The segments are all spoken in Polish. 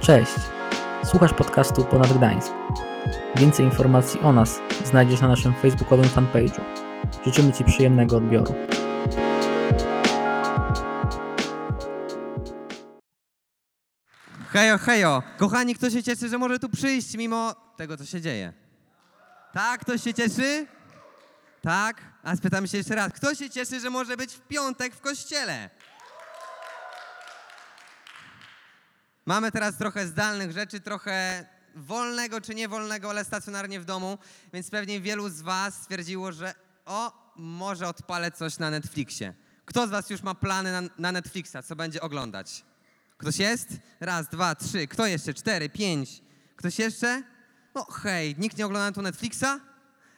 Cześć! Słuchasz podcastu Ponad Gdańsk. Więcej informacji o nas znajdziesz na naszym facebookowym fanpage'u. Życzymy Ci przyjemnego odbioru. Hejo, hejo! Kochani, kto się cieszy, że może tu przyjść mimo tego, co się dzieje? Tak? Ktoś się cieszy? Tak? A spytam się jeszcze raz. Kto się cieszy, że może być w piątek w kościele? Mamy teraz trochę zdalnych rzeczy, trochę wolnego czy niewolnego, ale stacjonarnie w domu, więc pewnie wielu z Was stwierdziło, że o, może odpalę coś na Netflixie. Kto z Was już ma plany na, na Netflixa, co będzie oglądać? Ktoś jest? Raz, dwa, trzy. Kto jeszcze? Cztery, pięć. Ktoś jeszcze? No hej, nikt nie ogląda tu Netflixa?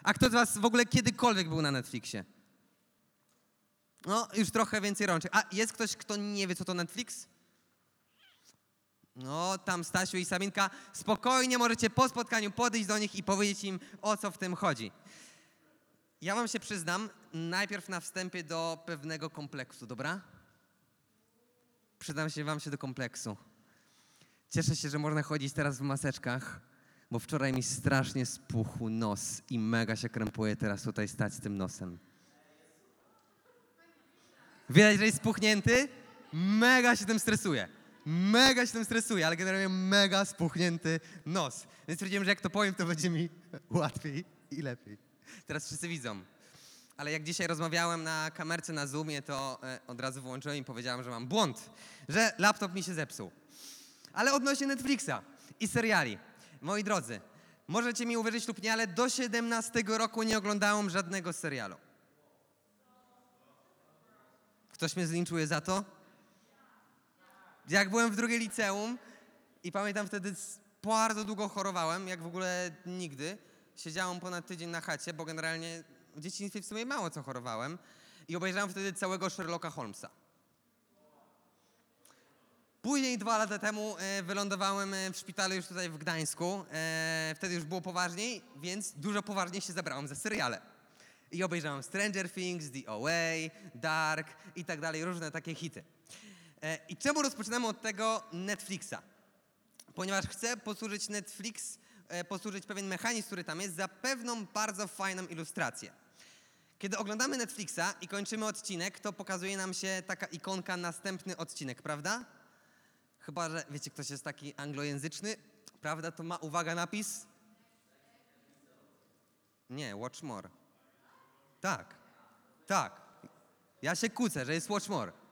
A kto z Was w ogóle kiedykolwiek był na Netflixie? No, już trochę więcej rączek. A jest ktoś, kto nie wie, co to Netflix? No, tam Stasiu i Sabinka, spokojnie możecie po spotkaniu podejść do nich i powiedzieć im, o co w tym chodzi. Ja wam się przyznam, najpierw na wstępie do pewnego kompleksu, dobra? Przyznam się wam się do kompleksu. Cieszę się, że można chodzić teraz w maseczkach, bo wczoraj mi strasznie spuchł nos i mega się krępuję teraz tutaj stać z tym nosem. Widać, że jest spuchnięty? Mega się tym stresuje. Mega się tym stresuje, ale generalnie mega spuchnięty nos. Więc stwierdziłem, że jak to powiem, to będzie mi łatwiej i lepiej. Teraz wszyscy widzą. Ale jak dzisiaj rozmawiałem na kamerce na Zoomie, to e, od razu włączyłem i powiedziałem, że mam błąd, że laptop mi się zepsuł. Ale odnośnie Netflixa i seriali. Moi drodzy, możecie mi uwierzyć lub nie, ale do 17 roku nie oglądałem żadnego serialu. Ktoś mnie zlinczuje za to? Jak byłem w drugiej liceum i pamiętam wtedy bardzo długo chorowałem, jak w ogóle nigdy. Siedziałem ponad tydzień na chacie, bo generalnie w dzieciństwie w sumie mało co chorowałem. I obejrzałem wtedy całego Sherlocka Holmesa. Później dwa lata temu e, wylądowałem e, w szpitalu już tutaj w Gdańsku. E, wtedy już było poważniej, więc dużo poważniej się zabrałem za seriale. I obejrzałem Stranger Things, The OA, Dark i tak dalej, różne takie hity. E, I czemu rozpoczynamy od tego Netflixa? Ponieważ chcę posłużyć Netflix, e, posłużyć pewien mechanizm, który tam jest, za pewną bardzo fajną ilustrację. Kiedy oglądamy Netflixa i kończymy odcinek, to pokazuje nam się taka ikonka następny odcinek, prawda? Chyba, że wiecie, ktoś jest taki anglojęzyczny, prawda? To ma, uwaga, napis? Nie, watch more. Tak, tak. Ja się kłócę, że jest watch more.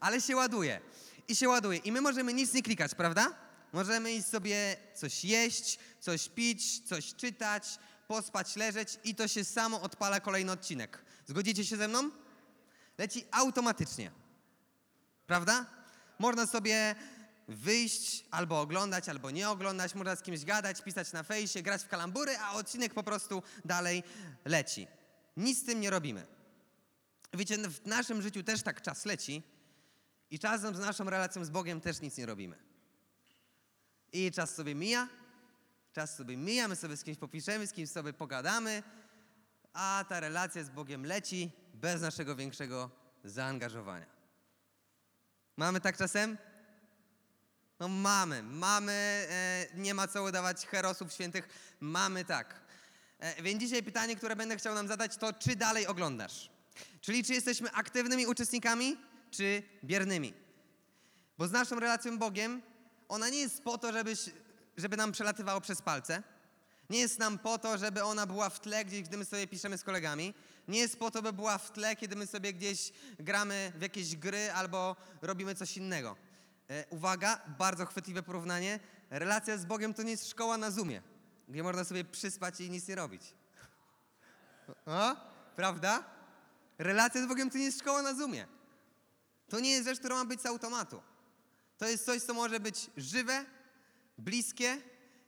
Ale się ładuje. I się ładuje. I my możemy nic nie klikać, prawda? Możemy iść sobie coś jeść, coś pić, coś czytać, pospać, leżeć i to się samo odpala kolejny odcinek. Zgodzicie się ze mną? Leci automatycznie. Prawda? Można sobie wyjść, albo oglądać, albo nie oglądać, można z kimś gadać, pisać na fejsie, grać w kalambury, a odcinek po prostu dalej leci. Nic z tym nie robimy. Wiecie, w naszym życiu też tak czas leci i czasem z naszą relacją z Bogiem też nic nie robimy. I czas sobie mija, czas sobie mija, my sobie z kimś popiszemy, z kimś sobie pogadamy, a ta relacja z Bogiem leci bez naszego większego zaangażowania. Mamy tak czasem? No mamy, mamy, e, nie ma co udawać herosów świętych, mamy tak. E, więc dzisiaj pytanie, które będę chciał nam zadać, to czy dalej oglądasz? Czyli czy jesteśmy aktywnymi uczestnikami, czy biernymi? Bo z naszą relacją Bogiem, ona nie jest po to, żebyś, żeby nam przelatywało przez palce. Nie jest nam po to, żeby ona była w tle gdzieś, gdy my sobie piszemy z kolegami. Nie jest po to, by była w tle, kiedy my sobie gdzieś gramy w jakieś gry albo robimy coś innego. E, uwaga, bardzo chwytliwe porównanie. Relacja z Bogiem to nie jest szkoła na Zoomie, gdzie można sobie przyspać i nic nie robić. Prawda? Relacja z Bogiem to nie jest szkoła na Zoomie. To nie jest rzecz, która ma być z automatu. To jest coś, co może być żywe, bliskie,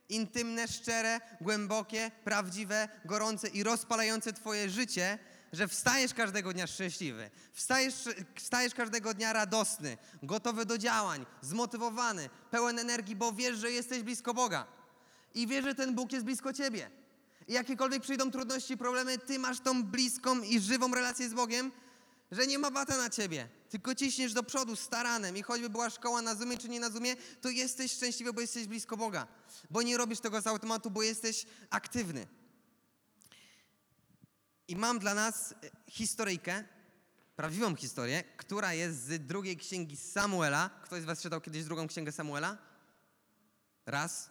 intymne, szczere, głębokie, prawdziwe, gorące i rozpalające Twoje życie, że wstajesz każdego dnia szczęśliwy, wstajesz, wstajesz każdego dnia radosny, gotowy do działań, zmotywowany, pełen energii, bo wiesz, że jesteś blisko Boga i wiesz, że ten Bóg jest blisko Ciebie. I jakiekolwiek przyjdą trudności, problemy, Ty masz tą bliską i żywą relację z Bogiem że nie ma bata na ciebie, tylko ciśniesz do przodu z i choćby była szkoła na Zoomie czy nie na Zoomie, to jesteś szczęśliwy, bo jesteś blisko Boga. Bo nie robisz tego z automatu, bo jesteś aktywny. I mam dla nas e, historyjkę, prawdziwą historię, która jest z drugiej księgi Samuela. Ktoś z was czytał kiedyś drugą księgę Samuela? Raz,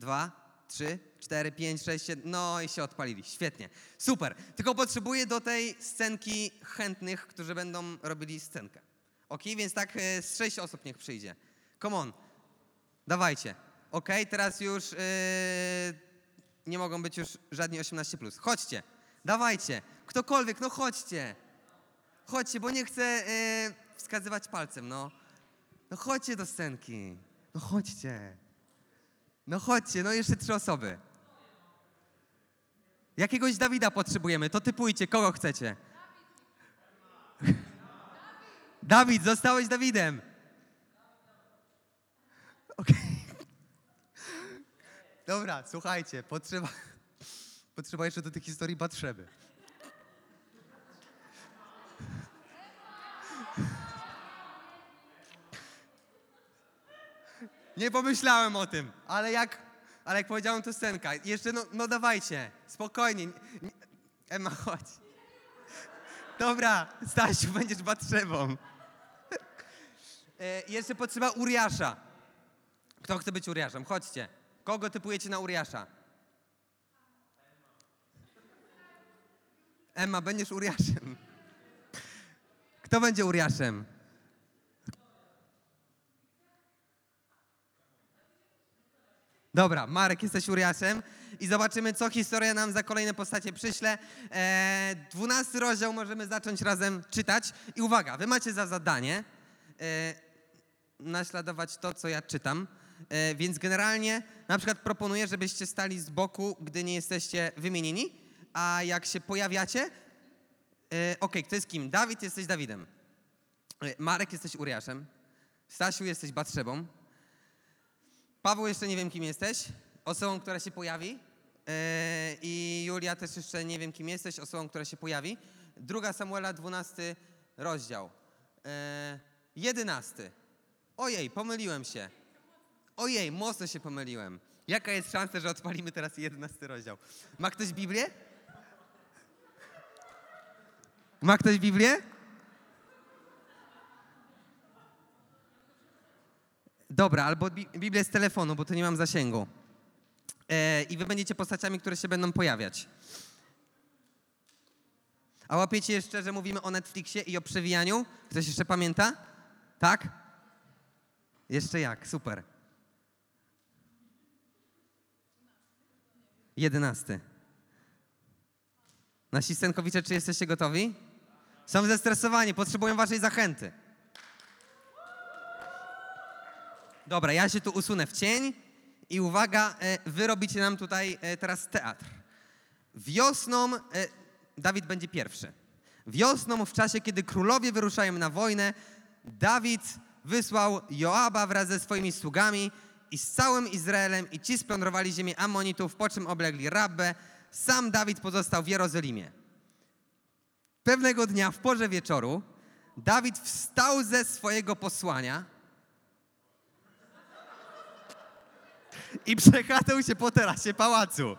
dwa, trzy, cztery, pięć, sześć, siedem. No i się odpalili. Świetnie. Super. Tylko potrzebuję do tej scenki chętnych, którzy będą robili scenkę. Ok, więc tak e, z sześć osób niech przyjdzie. Come on. Dawajcie. Ok, teraz już e, nie mogą być już żadni 18. Chodźcie. Dawajcie. Ktokolwiek, no chodźcie. Chodźcie, bo nie chcę e, wskazywać palcem, no. No chodźcie do scenki. No chodźcie. No chodźcie, no jeszcze trzy osoby. Jakiegoś Dawida potrzebujemy, to typujcie, kogo chcecie. Dawid, zostałeś Dawidem. Okej. Dobra, słuchajcie, potrzeba, potrzeba jeszcze do tych historii Batrzeby. Nie pomyślałem o tym, ale jak, ale jak powiedziałem, to scenka. Jeszcze, no, no dawajcie, spokojnie. Nie- nie- Emma, chodź. Dobra, Stasiu, będziesz Batrzebą. E, jeszcze potrzeba Uriasza. Kto chce być Uriaszem? Chodźcie. Kogo typujecie na Uriasza? Emma, będziesz Uriaszem. Kto będzie Uriaszem? Dobra, Marek, jesteś Uriaszem i zobaczymy, co historia nam za kolejne postacie przyśle. E, 12 rozdział możemy zacząć razem czytać. I uwaga, wy macie za zadanie e, naśladować to, co ja czytam. E, więc generalnie na przykład proponuję, żebyście stali z boku, gdy nie jesteście wymienieni, a jak się pojawiacie, e, okej, kto jest kim? Dawid, jesteś Dawidem. E, Marek, jesteś Uriaszem. Stasiu, jesteś Batrzebą. Paweł, jeszcze nie wiem, kim jesteś. Osobą, która się pojawi. Yy, I Julia też jeszcze nie wiem, kim jesteś. Osobą, która się pojawi. Druga Samuela, 12 rozdział. Yy, 11. Ojej, pomyliłem się. Ojej, mocno się pomyliłem. Jaka jest szansa, że odpalimy teraz 11 rozdział? Ma ktoś Biblię? Ma ktoś Biblię? Dobra, albo Bi- Biblię z telefonu, bo tu nie mam zasięgu. E, I wy będziecie postaciami, które się będą pojawiać. A łapiecie jeszcze, że mówimy o Netflixie i o przewijaniu? Ktoś jeszcze pamięta? Tak? Jeszcze jak, super. Jedenasty. Nasi scenkowicze, czy jesteście gotowi? Są zestresowani, potrzebują waszej zachęty. Dobra, ja się tu usunę w cień i uwaga, e, wy robicie nam tutaj e, teraz teatr. Wiosną, e, Dawid będzie pierwszy. Wiosną, w czasie, kiedy królowie wyruszają na wojnę, Dawid wysłał Joaba wraz ze swoimi sługami i z całym Izraelem i ci splądrowali ziemię Ammonitów, po czym oblegli Rabbę. Sam Dawid pozostał w Jerozolimie. Pewnego dnia w porze wieczoru Dawid wstał ze swojego posłania i przechadzał się po terasie pałacu.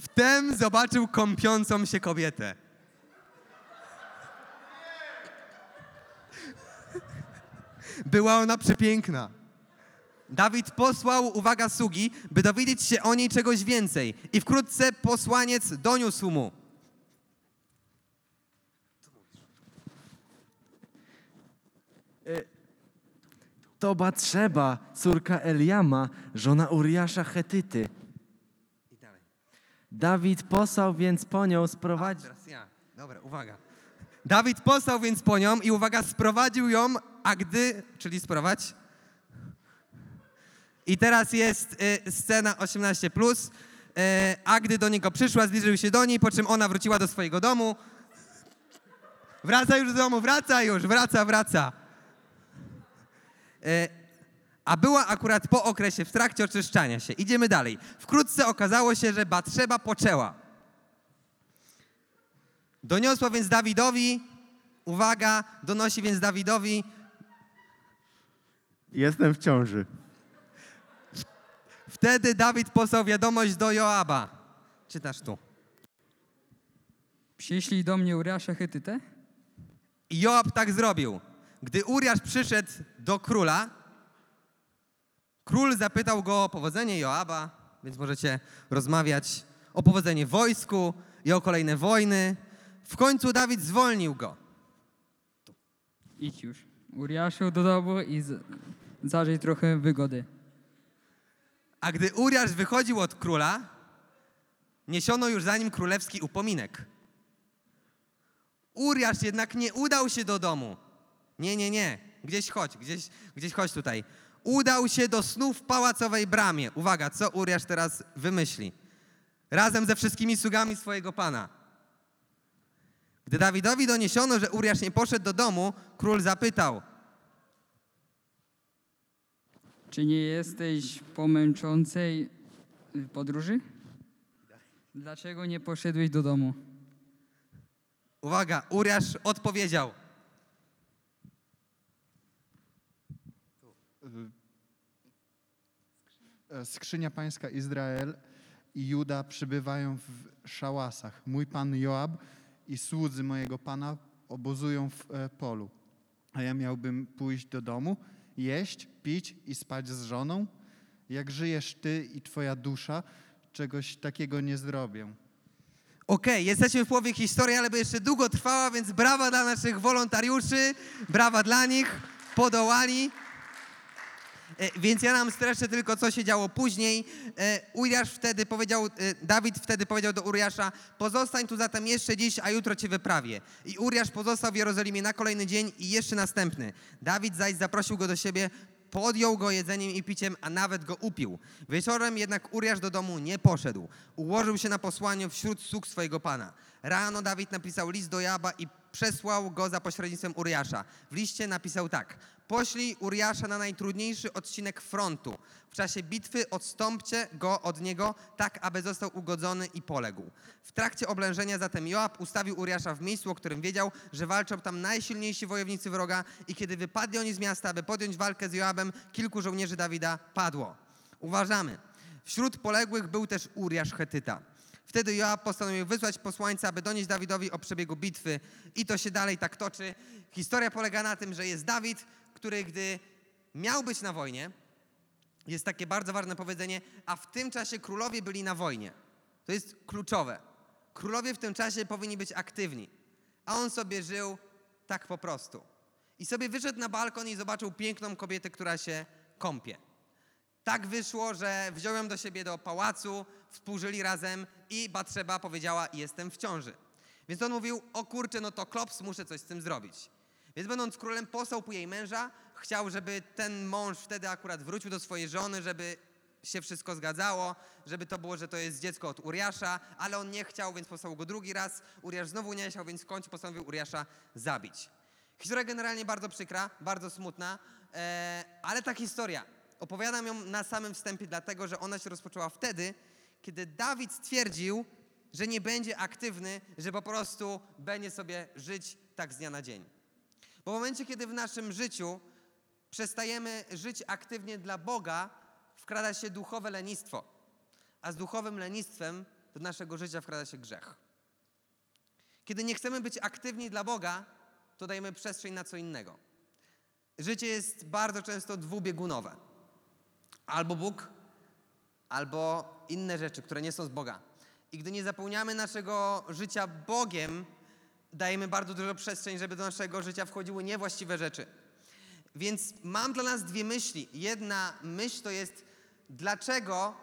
Wtem zobaczył kąpiącą się kobietę. Była ona przepiękna. Dawid posłał, uwaga, sługi, by dowiedzieć się o niej czegoś więcej. I wkrótce posłaniec doniósł mu. To Batrzeba, córka Eliama, żona Uriasza Chetyty. I dalej. Dawid posłał więc po nią sprowadzić... teraz ja. Dobra, uwaga. Dawid posłał więc po nią i uwaga, sprowadził ją, a gdy, czyli sprowadź. I teraz jest y, scena 18, plus, y, a gdy do niego przyszła, zbliżył się do niej, po czym ona wróciła do swojego domu. Wraca już do domu, wraca już, wraca, wraca. Y, a była akurat po okresie w trakcie oczyszczania się. Idziemy dalej. Wkrótce okazało się, że Batrzeba poczęła. Doniosła więc Dawidowi, uwaga, donosi więc Dawidowi, Jestem w ciąży. wtedy Dawid posłał wiadomość do Joaba. Czytasz tu. Przyszli do mnie Uriasza Hetytę? I Joab tak zrobił. Gdy Uriasz przyszedł do króla, król zapytał go o powodzenie Joaba, więc możecie rozmawiać o powodzenie wojsku i o kolejne wojny. W końcu Dawid zwolnił go. Idź już. Uriaszu do domu i z- zażyj trochę wygody. A gdy Uriasz wychodził od króla, niesiono już za nim królewski upominek. Uriasz jednak nie udał się do domu. Nie, nie, nie. Gdzieś chodź, gdzieś, gdzieś chodź tutaj. Udał się do snu w pałacowej bramie. Uwaga, co Uriasz teraz wymyśli? Razem ze wszystkimi sługami swojego pana. Gdy Dawidowi doniesiono, że Uriasz nie poszedł do domu, król zapytał – Czy nie jesteś po męczącej podróży? Dlaczego nie poszedłeś do domu? Uwaga, Uriasz odpowiedział – E, Skrzynia pańska Izrael i Juda przybywają w szałasach. Mój pan Joab i słudzy mojego pana obozują w e, polu. A ja miałbym pójść do domu, jeść, pić i spać z żoną? Jak żyjesz ty i twoja dusza, czegoś takiego nie zrobię. Okej, jesteśmy w połowie historii, ale by jeszcze długo trwała, więc brawa dla naszych wolontariuszy, brawa dla nich, podołali. E, Więc ja nam streszę tylko, co się działo później. E, Uriasz wtedy powiedział, e, Dawid wtedy powiedział do Uriasza, pozostań tu zatem jeszcze dziś, a jutro cię wyprawię. I Uriasz pozostał w Jerozolimie na kolejny dzień i jeszcze następny. Dawid zaś zaprosił go do siebie, podjął go jedzeniem i piciem, a nawet go upił. Wieczorem jednak Uriasz do domu nie poszedł. Ułożył się na posłaniu wśród sług swojego pana. Rano Dawid napisał list do Jaba i przesłał go za pośrednictwem Uriasza. W liście napisał tak. Poślij Uriasza na najtrudniejszy odcinek frontu. W czasie bitwy odstąpcie go od niego, tak aby został ugodzony i poległ. W trakcie oblężenia zatem Joab ustawił Uriasza w miejscu, o którym wiedział, że walczą tam najsilniejsi wojownicy wroga i kiedy wypadli oni z miasta, aby podjąć walkę z Joabem, kilku żołnierzy Dawida padło. Uważamy. Wśród poległych był też Uriasz Hetyta. Wtedy Joab postanowił wysłać posłańca, aby donieść Dawidowi o przebiegu bitwy. I to się dalej tak toczy. Historia polega na tym, że jest Dawid, który gdy miał być na wojnie, jest takie bardzo ważne powiedzenie, a w tym czasie królowie byli na wojnie. To jest kluczowe. Królowie w tym czasie powinni być aktywni, a on sobie żył tak po prostu. I sobie wyszedł na balkon i zobaczył piękną kobietę, która się kąpie. Tak wyszło, że wziął ją do siebie do pałacu, współżyli razem i Batrzeba powiedziała, jestem w ciąży. Więc on mówił, o kurczę, no to klops, muszę coś z tym zrobić. Więc będąc królem, posłał po jej męża, chciał, żeby ten mąż wtedy akurat wrócił do swojej żony, żeby się wszystko zgadzało, żeby to było, że to jest dziecko od Uriasza, ale on nie chciał, więc posłał go drugi raz. Uriasz znowu nie chciał, więc w końcu postanowił Uriasza zabić. Historia generalnie bardzo przykra, bardzo smutna, e, ale ta historia, opowiadam ją na samym wstępie, dlatego że ona się rozpoczęła wtedy, kiedy Dawid stwierdził, że nie będzie aktywny, że po prostu będzie sobie żyć tak z dnia na dzień. Bo w momencie, kiedy w naszym życiu przestajemy żyć aktywnie dla Boga, wkrada się duchowe lenistwo. A z duchowym lenistwem do naszego życia wkrada się grzech. Kiedy nie chcemy być aktywni dla Boga, to dajemy przestrzeń na co innego. Życie jest bardzo często dwubiegunowe. Albo Bóg, albo inne rzeczy, które nie są z Boga. I gdy nie zapełniamy naszego życia Bogiem, dajemy bardzo dużo przestrzeń, żeby do naszego życia wchodziły niewłaściwe rzeczy. Więc mam dla nas dwie myśli. Jedna myśl to jest, dlaczego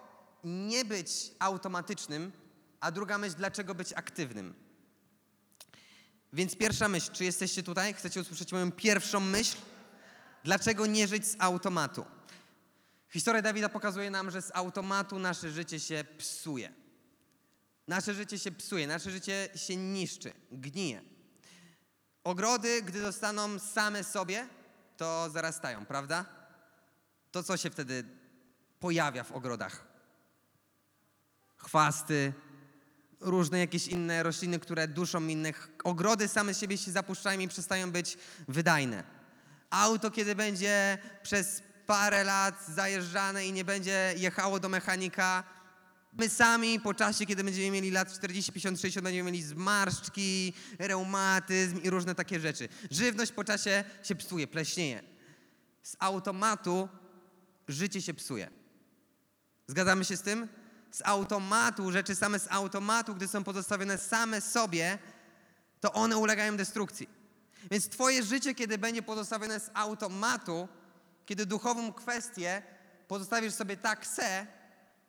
nie być automatycznym, a druga myśl, dlaczego być aktywnym. Więc pierwsza myśl, czy jesteście tutaj? Chcecie usłyszeć moją pierwszą myśl? Dlaczego nie żyć z automatu? Historia Dawida pokazuje nam, że z automatu nasze życie się psuje. Nasze życie się psuje, nasze życie się niszczy, gnije. Ogrody, gdy zostaną same sobie, to zarastają, prawda? To co się wtedy pojawia w ogrodach? Chwasty, różne jakieś inne rośliny, które duszą innych. Ogrody same siebie się zapuszczają i przestają być wydajne. Auto, kiedy będzie przez parę lat zajeżdżane i nie będzie jechało do mechanika, my sami po czasie, kiedy będziemy mieli lat 40, 50, 60, będziemy mieli zmarszczki, reumatyzm i różne takie rzeczy. Żywność po czasie się psuje, pleśnieje. Z automatu życie się psuje. Zgadzamy się z tym? Z automatu, rzeczy same z automatu, gdy są pozostawione same sobie, to one ulegają destrukcji. Więc Twoje życie, kiedy będzie pozostawione z automatu, kiedy duchową kwestię pozostawisz sobie tak se,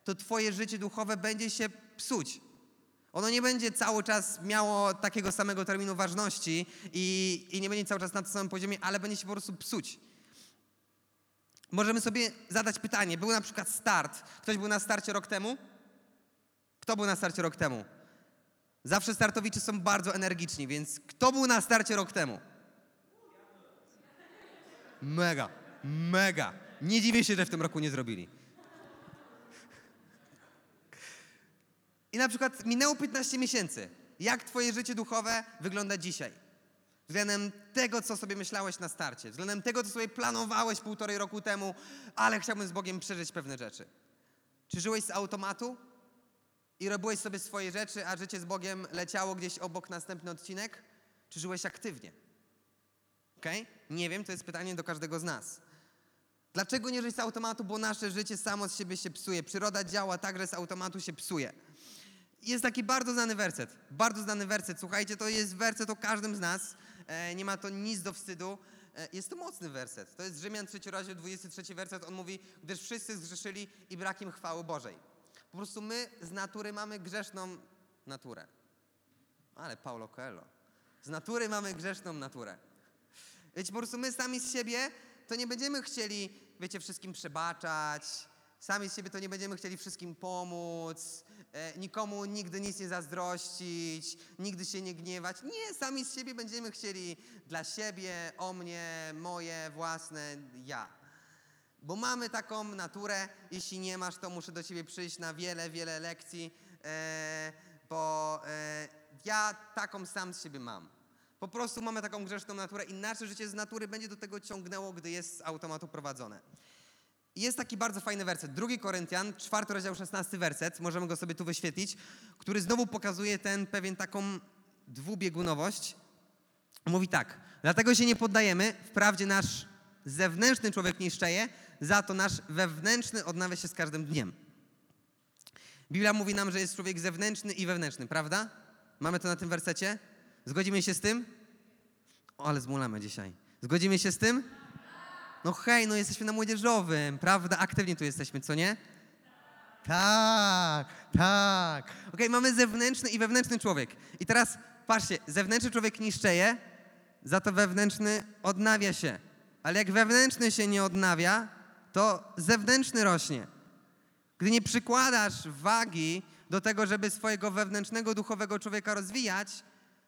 to Twoje życie duchowe będzie się psuć. Ono nie będzie cały czas miało takiego samego terminu ważności i, i nie będzie cały czas na tym samym poziomie, ale będzie się po prostu psuć. Możemy sobie zadać pytanie. Był na przykład start. Ktoś był na starcie rok temu? Kto był na starcie rok temu? Zawsze startowicze są bardzo energiczni, więc kto był na starcie rok temu? Mega, mega. Nie dziwię się, że w tym roku nie zrobili. I na przykład minęło 15 miesięcy. Jak twoje życie duchowe wygląda dzisiaj? Względem tego, co sobie myślałeś na starcie, względem tego, co sobie planowałeś półtorej roku temu, ale chciałbym z Bogiem przeżyć pewne rzeczy. Czy żyłeś z automatu i robiłeś sobie swoje rzeczy, a życie z Bogiem leciało gdzieś obok następny odcinek? Czy żyłeś aktywnie? Okej? Nie wiem, to jest pytanie do każdego z nas. Dlaczego nie żyć z automatu? Bo nasze życie samo z siebie się psuje. Przyroda działa tak, że z automatu się psuje. Jest taki bardzo znany werset. Bardzo znany werset. Słuchajcie, to jest werset o każdym z nas. E, nie ma to nic do wstydu. E, jest to mocny werset. To jest Rzymian 3 rozdział 23 werset. On mówi, gdyż wszyscy zgrzeszyli i brak im chwały Bożej. Po prostu my z natury mamy grzeszną naturę. Ale Paulo Coelho. Z natury mamy grzeszną naturę. Wiecie, po prostu my sami z siebie to nie będziemy chcieli, wiecie, wszystkim przebaczać, sami z siebie to nie będziemy chcieli wszystkim pomóc, e, nikomu nigdy nic nie zazdrościć, nigdy się nie gniewać. Nie, sami z siebie będziemy chcieli dla siebie, o mnie, moje, własne, ja. Bo mamy taką naturę, jeśli nie masz, to muszę do ciebie przyjść na wiele, wiele lekcji, e, bo e, ja taką sam z siebie mam. Po prostu mamy taką grzeszną naturę i nasze życie z natury będzie do tego ciągnęło, gdy jest z automatu prowadzone. Jest taki bardzo fajny werset. 2 Koryntian, 4 rozdział, 16 werset, możemy go sobie tu wyświetlić, który znowu pokazuje ten pewien taką dwubiegunowość. Mówi tak, dlatego się nie poddajemy, wprawdzie nasz zewnętrzny człowiek niszczeje, za to nasz wewnętrzny odnawia się z każdym dniem. Biblia mówi nam, że jest człowiek zewnętrzny i wewnętrzny, prawda? Mamy to na tym wersecie? Zgodzimy się z tym? O, ale zmulamy dzisiaj. Zgodzimy się z tym? No hej, no jesteśmy na młodzieżowym, prawda? Aktywnie tu jesteśmy, co nie? Tak, tak. Okej, mamy zewnętrzny i wewnętrzny człowiek. I teraz patrzcie, zewnętrzny człowiek niszczeje, za to wewnętrzny odnawia się. Ale jak wewnętrzny się nie odnawia, to zewnętrzny rośnie. Gdy nie przykładasz wagi do tego, żeby swojego wewnętrznego, duchowego człowieka rozwijać,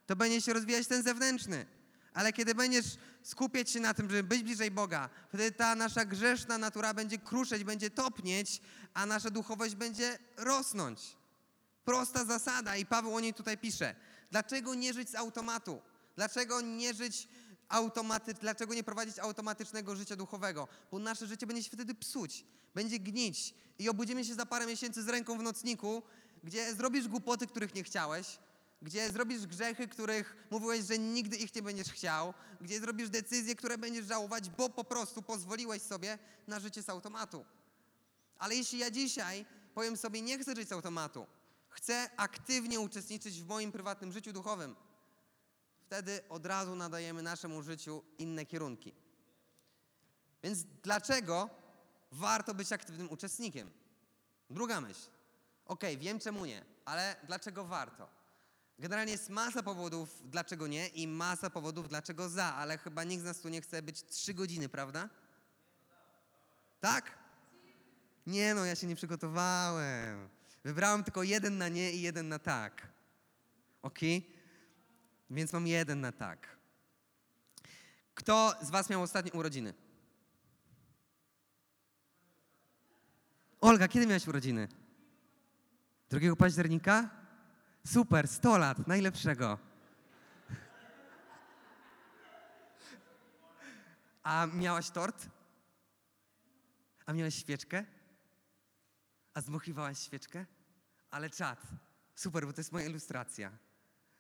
to będzie się rozwijać ten zewnętrzny. Ale kiedy będziesz skupiać się na tym, żeby być bliżej Boga, wtedy ta nasza grzeszna natura będzie kruszeć, będzie topnieć, a nasza duchowość będzie rosnąć. Prosta zasada i Paweł o niej tutaj pisze. Dlaczego nie żyć z automatu? Dlaczego nie żyć automaty, dlaczego nie prowadzić automatycznego życia duchowego? Bo nasze życie będzie się wtedy psuć, będzie gnić i obudzimy się za parę miesięcy z ręką w nocniku, gdzie zrobisz głupoty, których nie chciałeś, gdzie zrobisz grzechy, których mówiłeś, że nigdy ich nie będziesz chciał, gdzie zrobisz decyzje, które będziesz żałować, bo po prostu pozwoliłeś sobie na życie z automatu. Ale jeśli ja dzisiaj powiem sobie, nie chcę żyć z automatu, chcę aktywnie uczestniczyć w moim prywatnym życiu duchowym, wtedy od razu nadajemy naszemu życiu inne kierunki. Więc dlaczego warto być aktywnym uczestnikiem? Druga myśl. Okej, wiem czemu nie, ale dlaczego warto? Generalnie jest masa powodów, dlaczego nie i masa powodów, dlaczego za, ale chyba nikt z nas tu nie chce być trzy godziny, prawda? Tak? Nie no, ja się nie przygotowałem. Wybrałem tylko jeden na nie i jeden na tak. Ok? Więc mam jeden na tak. Kto z Was miał ostatnie urodziny? Olga, kiedy miałaś urodziny? 2 października? Super, 100 lat, najlepszego. A miałaś tort? A miałaś świeczkę? A zdmuchiwałaś świeczkę? Ale czad. Super, bo to jest moja ilustracja.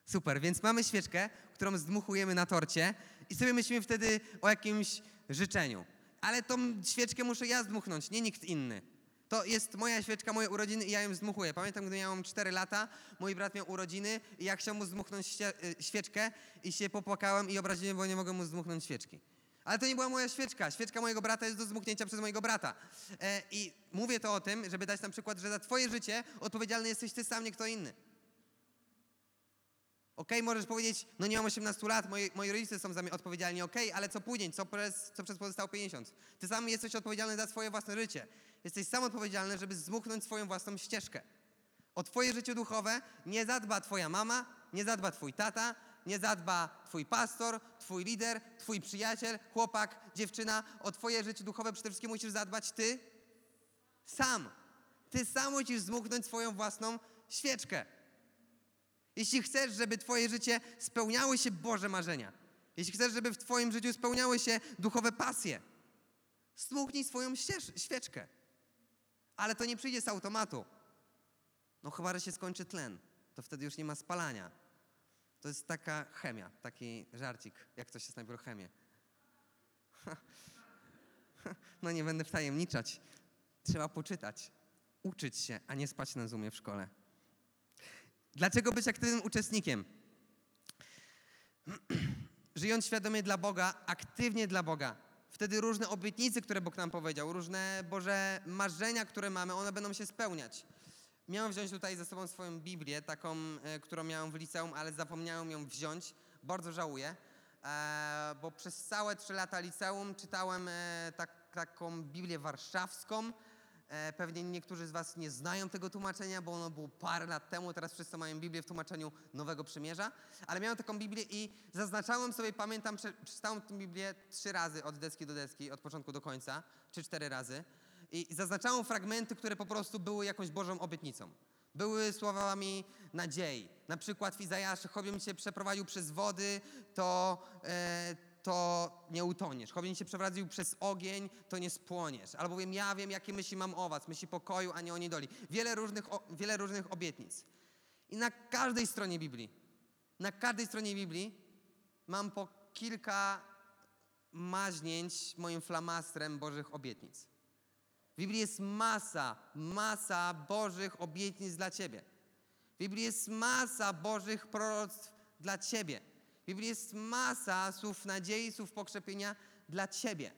Super, więc mamy świeczkę, którą zdmuchujemy na torcie i sobie myślimy wtedy o jakimś życzeniu. Ale tą świeczkę muszę ja zdmuchnąć, nie nikt inny. To jest moja świeczka, moje urodziny i ja ją zdmuchuję. Pamiętam, gdy miałem 4 lata, mój brat miał urodziny i ja chciałem mu zdmuchnąć y, świeczkę i się popłakałem i obraziłem, bo nie mogłem mu zdmuchnąć świeczki. Ale to nie była moja świeczka. Świeczka mojego brata jest do zdmuchnięcia przez mojego brata. E, I mówię to o tym, żeby dać nam przykład, że za twoje życie odpowiedzialny jesteś ty sam, nie kto inny. Okej, możesz powiedzieć, no nie mam 18 lat, moi, moi rodzice są za mnie odpowiedzialni, okej, ale co później, co przez, co przez pozostałe 50? Ty sam jesteś odpowiedzialny za swoje własne życie. Jesteś sam odpowiedzialny, żeby zmuchnąć swoją własną ścieżkę. O twoje życie duchowe nie zadba twoja mama, nie zadba twój tata, nie zadba twój pastor, twój lider, twój przyjaciel, chłopak, dziewczyna. O twoje życie duchowe przede wszystkim musisz zadbać ty sam. Ty sam musisz zmuchnąć swoją własną świeczkę. Jeśli chcesz, żeby Twoje życie spełniały się Boże marzenia, jeśli chcesz, żeby w Twoim życiu spełniały się duchowe pasje, stmuchnij swoją ścież, świeczkę. Ale to nie przyjdzie z automatu. No chyba, że się skończy tlen. To wtedy już nie ma spalania. To jest taka chemia, taki żarcik, jak ktoś jest najpierw chemię. No nie będę wtajemniczać. Trzeba poczytać, uczyć się, a nie spać na Zoomie w szkole. Dlaczego być aktywnym uczestnikiem? Żyjąc świadomie dla Boga, aktywnie dla Boga. Wtedy różne obietnice, które Bóg nam powiedział, różne Boże marzenia, które mamy, one będą się spełniać. Miałem wziąć tutaj ze sobą swoją Biblię, taką, e, którą miałem w liceum, ale zapomniałem ją wziąć. Bardzo żałuję, e, bo przez całe trzy lata liceum czytałem e, tak, taką Biblię warszawską. E, Pewnie niektórzy z Was nie znają tego tłumaczenia, bo ono było parę lat temu. Teraz wszyscy mają Biblię w tłumaczeniu Nowego Przymierza. Ale miałem taką Biblię i zaznaczałem sobie, pamiętam, prze- przeczytałem tę Biblię trzy razy od deski do deski, od początku do końca, czy cztery razy. I zaznaczałem fragmenty, które po prostu były jakąś Bożą obietnicą. Były słowami nadziei. Na przykład w Izajaszu, chobiem cię przeprowadził przez wody, to, e, to nie utoniesz. Chobiem cię przeprowadził przez ogień, to nie spłoniesz. Albowiem ja wiem, jakie myśli mam o was, myśli pokoju, a nie o niedoli. Wiele różnych, o, wiele różnych obietnic. I na każdej stronie Biblii, na każdej stronie Biblii mam po kilka maźnięć moim flamastrem Bożych obietnic. W Biblii jest masa, masa Bożych obietnic dla Ciebie. W Biblii jest masa Bożych proroctw dla Ciebie. W Biblii jest masa słów nadziei, słów pokrzepienia dla Ciebie.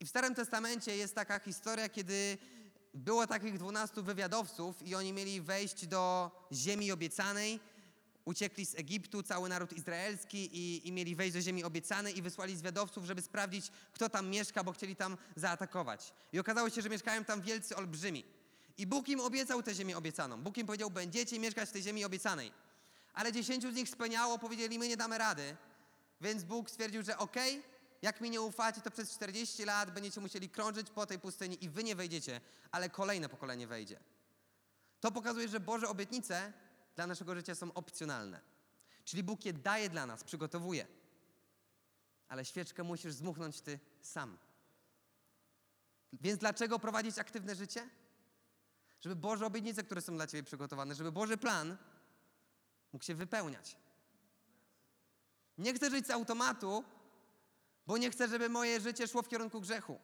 I w Starym Testamencie jest taka historia, kiedy było takich dwunastu wywiadowców i oni mieli wejść do ziemi obiecanej. Uciekli z Egiptu, cały naród izraelski i, i mieli wejść do ziemi obiecanej i wysłali zwiadowców, żeby sprawdzić, kto tam mieszka, bo chcieli tam zaatakować. I okazało się, że mieszkają tam wielcy olbrzymi. I Bóg im obiecał tę ziemię obiecaną. Bóg im powiedział, będziecie mieszkać w tej ziemi obiecanej. Ale dziesięciu z nich spełniało, powiedzieli, my nie damy rady. Więc Bóg stwierdził, że okej, jak mi nie ufacie, to przez 40 lat będziecie musieli krążyć po tej pustyni i wy nie wejdziecie, ale kolejne pokolenie wejdzie. To pokazuje, że Boże obietnice dla naszego życia są opcjonalne. Czyli Bóg je daje dla nas, przygotowuje. Ale świeczkę musisz zmuchnąć ty sam. Więc dlaczego prowadzić aktywne życie? Żeby Boże obietnice, które są dla ciebie przygotowane, żeby Boży plan mógł się wypełniać. Nie chcę żyć z automatu, bo nie chcę, żeby moje życie szło w kierunku grzechu.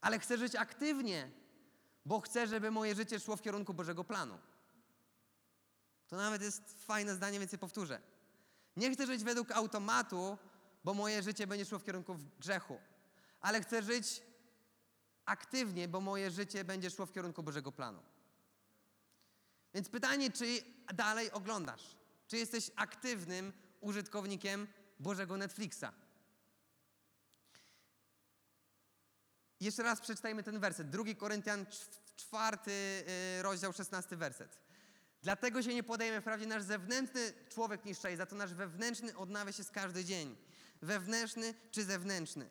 Ale chcę żyć aktywnie, bo chcę, żeby moje życie szło w kierunku Bożego planu. To nawet jest fajne zdanie, więc je powtórzę. Nie chcę żyć według automatu, bo moje życie będzie szło w kierunku grzechu. Ale chcę żyć aktywnie, bo moje życie będzie szło w kierunku Bożego planu. Więc pytanie, czy dalej oglądasz? Czy jesteś aktywnym użytkownikiem Bożego Netflixa? Jeszcze raz przeczytajmy ten werset. 2 Koryntian, czw- czwarty y, rozdział, 16 werset. Dlatego się nie podejmę. Wprawdzie nasz zewnętrzny człowiek niszczeje, za to nasz wewnętrzny odnawia się z każdy dzień. Wewnętrzny czy zewnętrzny.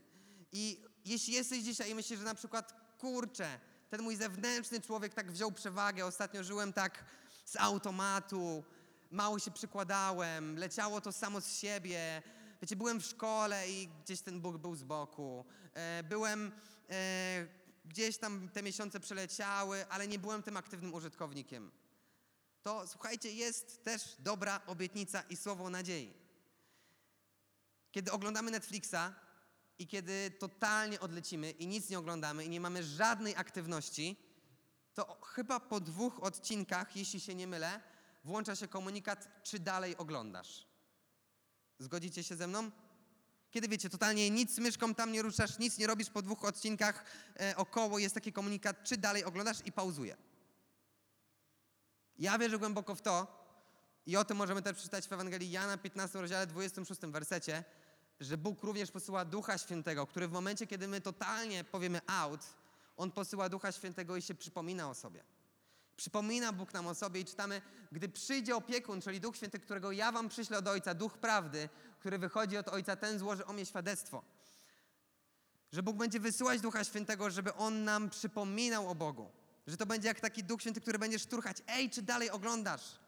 I jeśli jesteś dzisiaj i myślisz, że na przykład, kurczę, ten mój zewnętrzny człowiek tak wziął przewagę, ostatnio żyłem tak z automatu, mało się przykładałem, leciało to samo z siebie. Wiecie, byłem w szkole i gdzieś ten Bóg był z boku. E, byłem, e, gdzieś tam te miesiące przeleciały, ale nie byłem tym aktywnym użytkownikiem. To słuchajcie, jest też dobra obietnica i słowo nadziei. Kiedy oglądamy Netflixa i kiedy totalnie odlecimy i nic nie oglądamy i nie mamy żadnej aktywności, to chyba po dwóch odcinkach, jeśli się nie mylę, włącza się komunikat, czy dalej oglądasz. Zgodzicie się ze mną? Kiedy wiecie, totalnie nic myszką tam nie ruszasz, nic nie robisz po dwóch odcinkach e, około, jest taki komunikat, czy dalej oglądasz i pauzuje. Ja wierzę głęboko w to, i o tym możemy też przeczytać w Ewangelii Jana 15 rozdziale 26 wersecie, że Bóg również posyła Ducha Świętego, który w momencie, kiedy my totalnie powiemy out, On posyła Ducha Świętego i się przypomina o sobie. Przypomina Bóg nam o sobie i czytamy, gdy przyjdzie opiekun, czyli Duch Święty, którego ja wam przyślę od Ojca, Duch Prawdy, który wychodzi od Ojca, ten złoży o mnie świadectwo. Że Bóg będzie wysyłać Ducha Świętego, żeby On nam przypominał o Bogu. Że to będzie jak taki Duch Święty, który będzie szturchać. Ej, czy dalej oglądasz?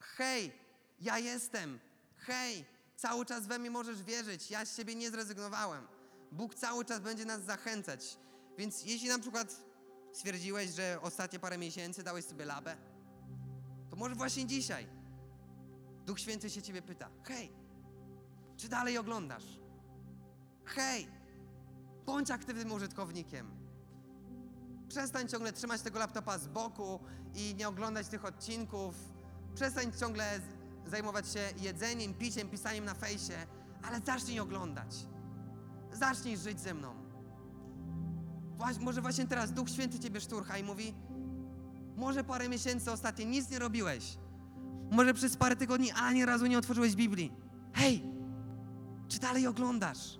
Hej, ja jestem. Hej, cały czas we mnie możesz wierzyć. Ja z siebie nie zrezygnowałem. Bóg cały czas będzie nas zachęcać. Więc jeśli na przykład stwierdziłeś, że ostatnie parę miesięcy dałeś sobie labę, to może właśnie dzisiaj Duch Święty się ciebie pyta: Hej, czy dalej oglądasz? Hej, bądź aktywnym użytkownikiem. Przestań ciągle trzymać tego laptopa z boku i nie oglądać tych odcinków. Przestań ciągle zajmować się jedzeniem, piciem, pisaniem na fejsie, ale zacznij oglądać. Zacznij żyć ze mną. Właś, może właśnie teraz Duch Święty ciebie szturcha i mówi: Może parę miesięcy ostatnio nic nie robiłeś. Może przez parę tygodni ani razu nie otworzyłeś Biblii. Hej, czy dalej oglądasz?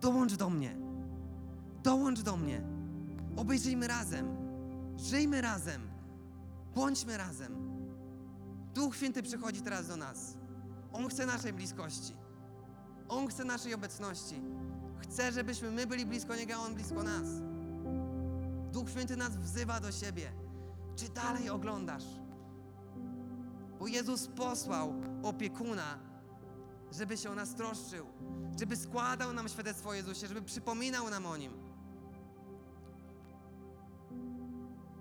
Dołącz do mnie. Dołącz do mnie. Obejrzyjmy razem. Żyjmy razem. Bądźmy razem. Duch Święty przychodzi teraz do nas. On chce naszej bliskości. On chce naszej obecności. Chce, żebyśmy my byli blisko Niego, a On blisko nas. Duch Święty nas wzywa do siebie. Czy dalej oglądasz? Bo Jezus posłał opiekuna, żeby się o nas troszczył, żeby składał nam świadectwo o Jezusie, żeby przypominał nam o Nim.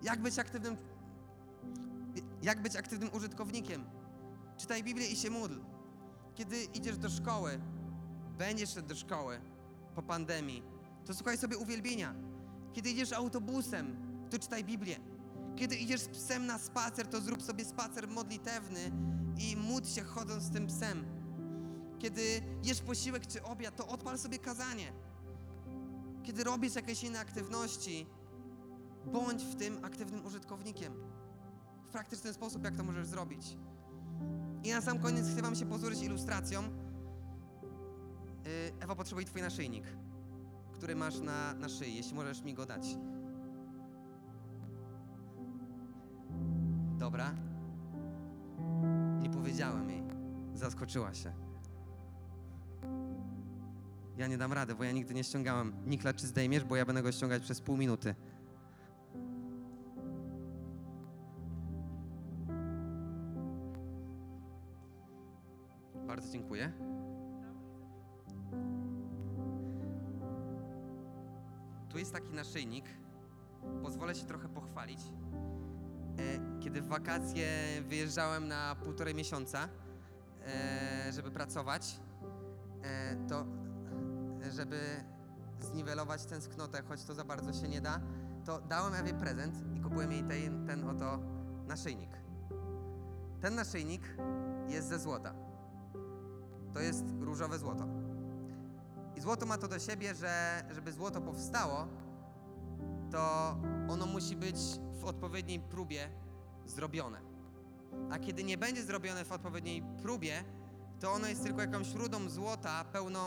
Jak być aktywnym, jak być aktywnym użytkownikiem? Czytaj Biblię i się módl. Kiedy idziesz do szkoły, będziesz szedł do szkoły po pandemii, to słuchaj sobie uwielbienia. Kiedy idziesz autobusem, to czytaj Biblię. Kiedy idziesz z psem na spacer, to zrób sobie spacer modlitewny i módl się chodząc z tym psem. Kiedy jesz posiłek czy obiad, to odpal sobie kazanie. Kiedy robisz jakieś inne aktywności, bądź w tym aktywnym użytkownikiem. Praktyczny sposób, jak to możesz zrobić. I na sam koniec chcę Wam się pozwolić ilustracją. Yy, Ewa potrzebuje Twój naszyjnik, który masz na, na szyi, jeśli możesz mi go dać. Dobra. Nie powiedziałem jej. Zaskoczyła się. Ja nie dam rady, bo ja nigdy nie ściągałem. Nikla, czy zdejmiesz, bo ja będę go ściągać przez pół minuty. Naszyjnik. Pozwolę się trochę pochwalić. E, Kiedy w wakacje wyjeżdżałem na półtorej miesiąca, e, żeby pracować, e, to żeby zniwelować tęsknotę, choć to za bardzo się nie da, to dałem Ewie prezent i kupiłem jej ten, ten oto naszyjnik. Ten naszyjnik jest ze złota. To jest różowe złoto. I złoto ma to do siebie, że żeby złoto powstało, to ono musi być w odpowiedniej próbie zrobione. A kiedy nie będzie zrobione w odpowiedniej próbie, to ono jest tylko jakąś rudą złota, pełną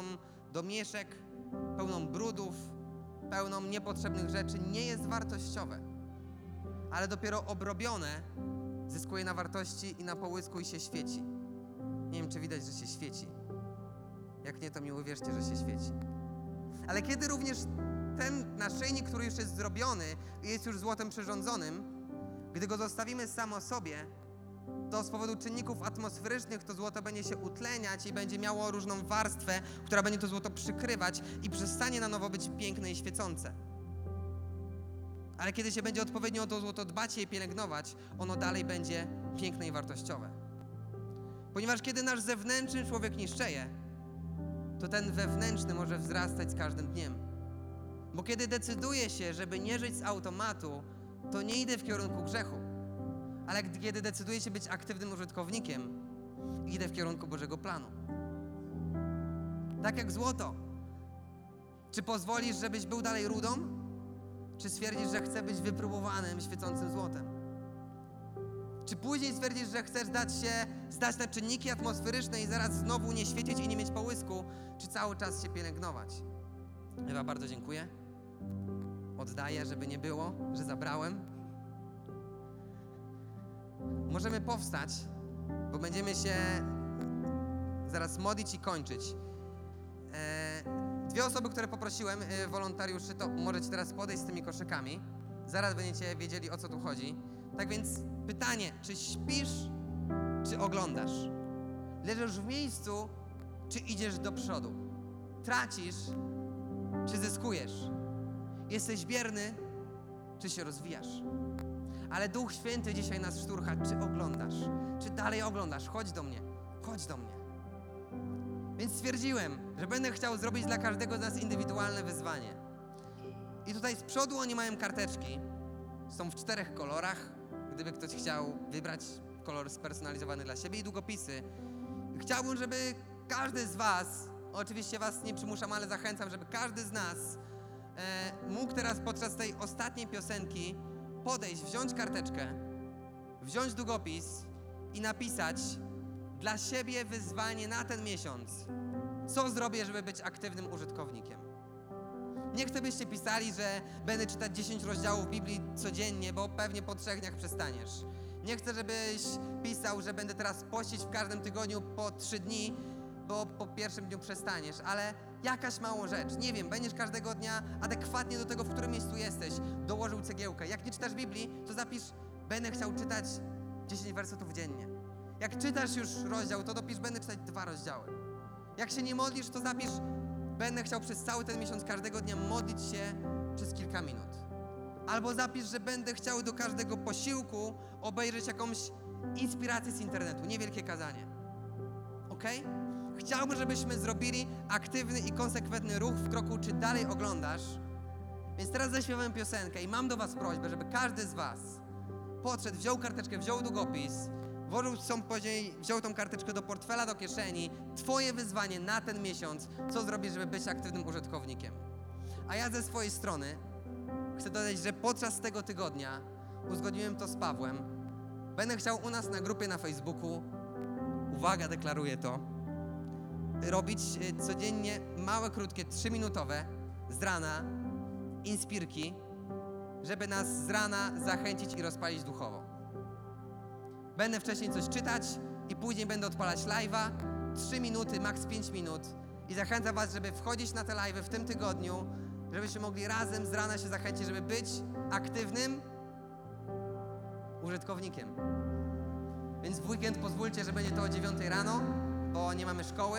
domieszek, pełną brudów, pełną niepotrzebnych rzeczy, nie jest wartościowe. Ale dopiero obrobione zyskuje na wartości i na połysku i się świeci. Nie wiem, czy widać, że się świeci. Jak nie, to mi uwierzcie, że się świeci. Ale kiedy również ten naszyjnik, który już jest zrobiony i jest już złotem przyrządzonym, gdy go zostawimy sam o sobie, to z powodu czynników atmosferycznych to złoto będzie się utleniać i będzie miało różną warstwę, która będzie to złoto przykrywać i przestanie na nowo być piękne i świecące. Ale kiedy się będzie odpowiednio o to złoto dbać i je pielęgnować, ono dalej będzie piękne i wartościowe. Ponieważ kiedy nasz zewnętrzny człowiek niszczeje, to ten wewnętrzny może wzrastać z każdym dniem. Bo kiedy decyduję się, żeby nie żyć z automatu, to nie idę w kierunku grzechu. Ale kiedy decyduję się być aktywnym użytkownikiem, idę w kierunku Bożego planu. Tak jak złoto. Czy pozwolisz, żebyś był dalej rudą? Czy stwierdzisz, że chcesz być wypróbowanym, świecącym złotem? Czy później stwierdzisz, że chcesz dać się, zdać na czynniki atmosferyczne i zaraz znowu nie świecić i nie mieć połysku, czy cały czas się pielęgnować? Ewa, bardzo dziękuję. Oddaję, żeby nie było, że zabrałem. Możemy powstać, bo będziemy się zaraz modlić i kończyć. E, dwie osoby, które poprosiłem, e, wolontariuszy, to możecie teraz podejść z tymi koszykami. Zaraz będziecie wiedzieli, o co tu chodzi. Tak więc pytanie, czy śpisz, czy oglądasz? Leżysz w miejscu, czy idziesz do przodu? Tracisz, czy zyskujesz? Jesteś bierny, czy się rozwijasz? Ale Duch Święty dzisiaj nas szturcha, czy oglądasz? Czy dalej oglądasz? Chodź do mnie, chodź do mnie. Więc stwierdziłem, że będę chciał zrobić dla każdego z nas indywidualne wyzwanie. I tutaj z przodu oni mają karteczki. Są w czterech kolorach. Gdyby ktoś chciał wybrać kolor spersonalizowany dla siebie i długopisy. Chciałbym, żeby każdy z Was, oczywiście Was nie przymuszam, ale zachęcam, żeby każdy z nas e, mógł teraz podczas tej ostatniej piosenki podejść, wziąć karteczkę, wziąć długopis i napisać dla siebie wyzwanie na ten miesiąc. Co zrobię, żeby być aktywnym użytkownikiem? Nie chcę, byście pisali, że będę czytać 10 rozdziałów Biblii codziennie, bo pewnie po trzech dniach przestaniesz. Nie chcę, żebyś pisał, że będę teraz pościć w każdym tygodniu po trzy dni, bo po pierwszym dniu przestaniesz, ale jakaś małą rzecz. Nie wiem, będziesz każdego dnia adekwatnie do tego, w którym miejscu jesteś, dołożył cegiełkę. Jak nie czytasz Biblii, to zapisz, będę chciał czytać 10 wersetów dziennie. Jak czytasz już rozdział, to dopisz, będę czytać dwa rozdziały. Jak się nie modlisz, to zapisz, będę chciał przez cały ten miesiąc każdego dnia modlić się przez kilka minut. Albo zapisz, że będę chciał do każdego posiłku obejrzeć jakąś inspirację z internetu, niewielkie kazanie. Ok? Chciałbym, żebyśmy zrobili aktywny i konsekwentny ruch w kroku, czy dalej oglądasz. Więc teraz zaśpiewam piosenkę i mam do Was prośbę, żeby każdy z Was podszedł, wziął karteczkę, wziął długopis, włożył są później, wziął tą karteczkę do portfela, do kieszeni. Twoje wyzwanie na ten miesiąc, co zrobisz, żeby być aktywnym użytkownikiem. A ja ze swojej strony chcę dodać, że podczas tego tygodnia uzgodniłem to z Pawłem. Będę chciał u nas na grupie na Facebooku, uwaga, deklaruję to, robić e, codziennie małe, krótkie, trzyminutowe z rana inspirki, żeby nas z rana zachęcić i rozpalić duchowo. Będę wcześniej coś czytać i później będę odpalać live'a. 3 minuty, maks 5 minut. I zachęcam Was, żeby wchodzić na te live'y w tym tygodniu, żebyśmy mogli razem z rana się zachęcić, żeby być aktywnym użytkownikiem. Więc w weekend pozwólcie, że będzie to o 9 rano, bo nie mamy szkoły,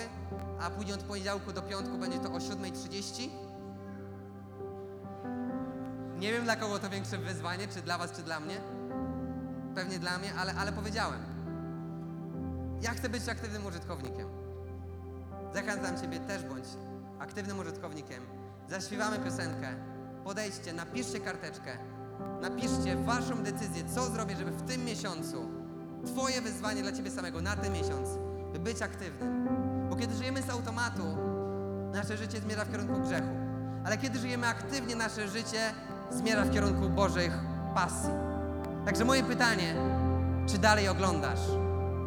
a później od poniedziałku do piątku będzie to o 7.30. Nie wiem dla kogo to większe wyzwanie, czy dla Was, czy dla mnie. Pewnie dla mnie, ale, ale powiedziałem. Ja chcę być aktywnym użytkownikiem. Zachęcam Ciebie też bądź aktywnym użytkownikiem. Zaśpiewamy piosenkę. Podejdźcie, napiszcie karteczkę. Napiszcie Waszą decyzję, co zrobię, żeby w tym miesiącu Twoje wyzwanie dla Ciebie samego na ten miesiąc, by być aktywnym. Bo kiedy żyjemy z automatu, nasze życie zmierza w kierunku grzechu. Ale kiedy żyjemy aktywnie, nasze życie zmierza w kierunku Bożych pasji. Także moje pytanie, czy dalej oglądasz?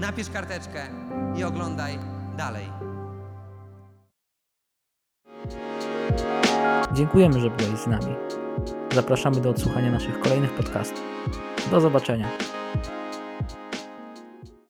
Napisz karteczkę i oglądaj dalej. Dziękujemy, że byłeś z nami. Zapraszamy do odsłuchania naszych kolejnych podcastów. Do zobaczenia.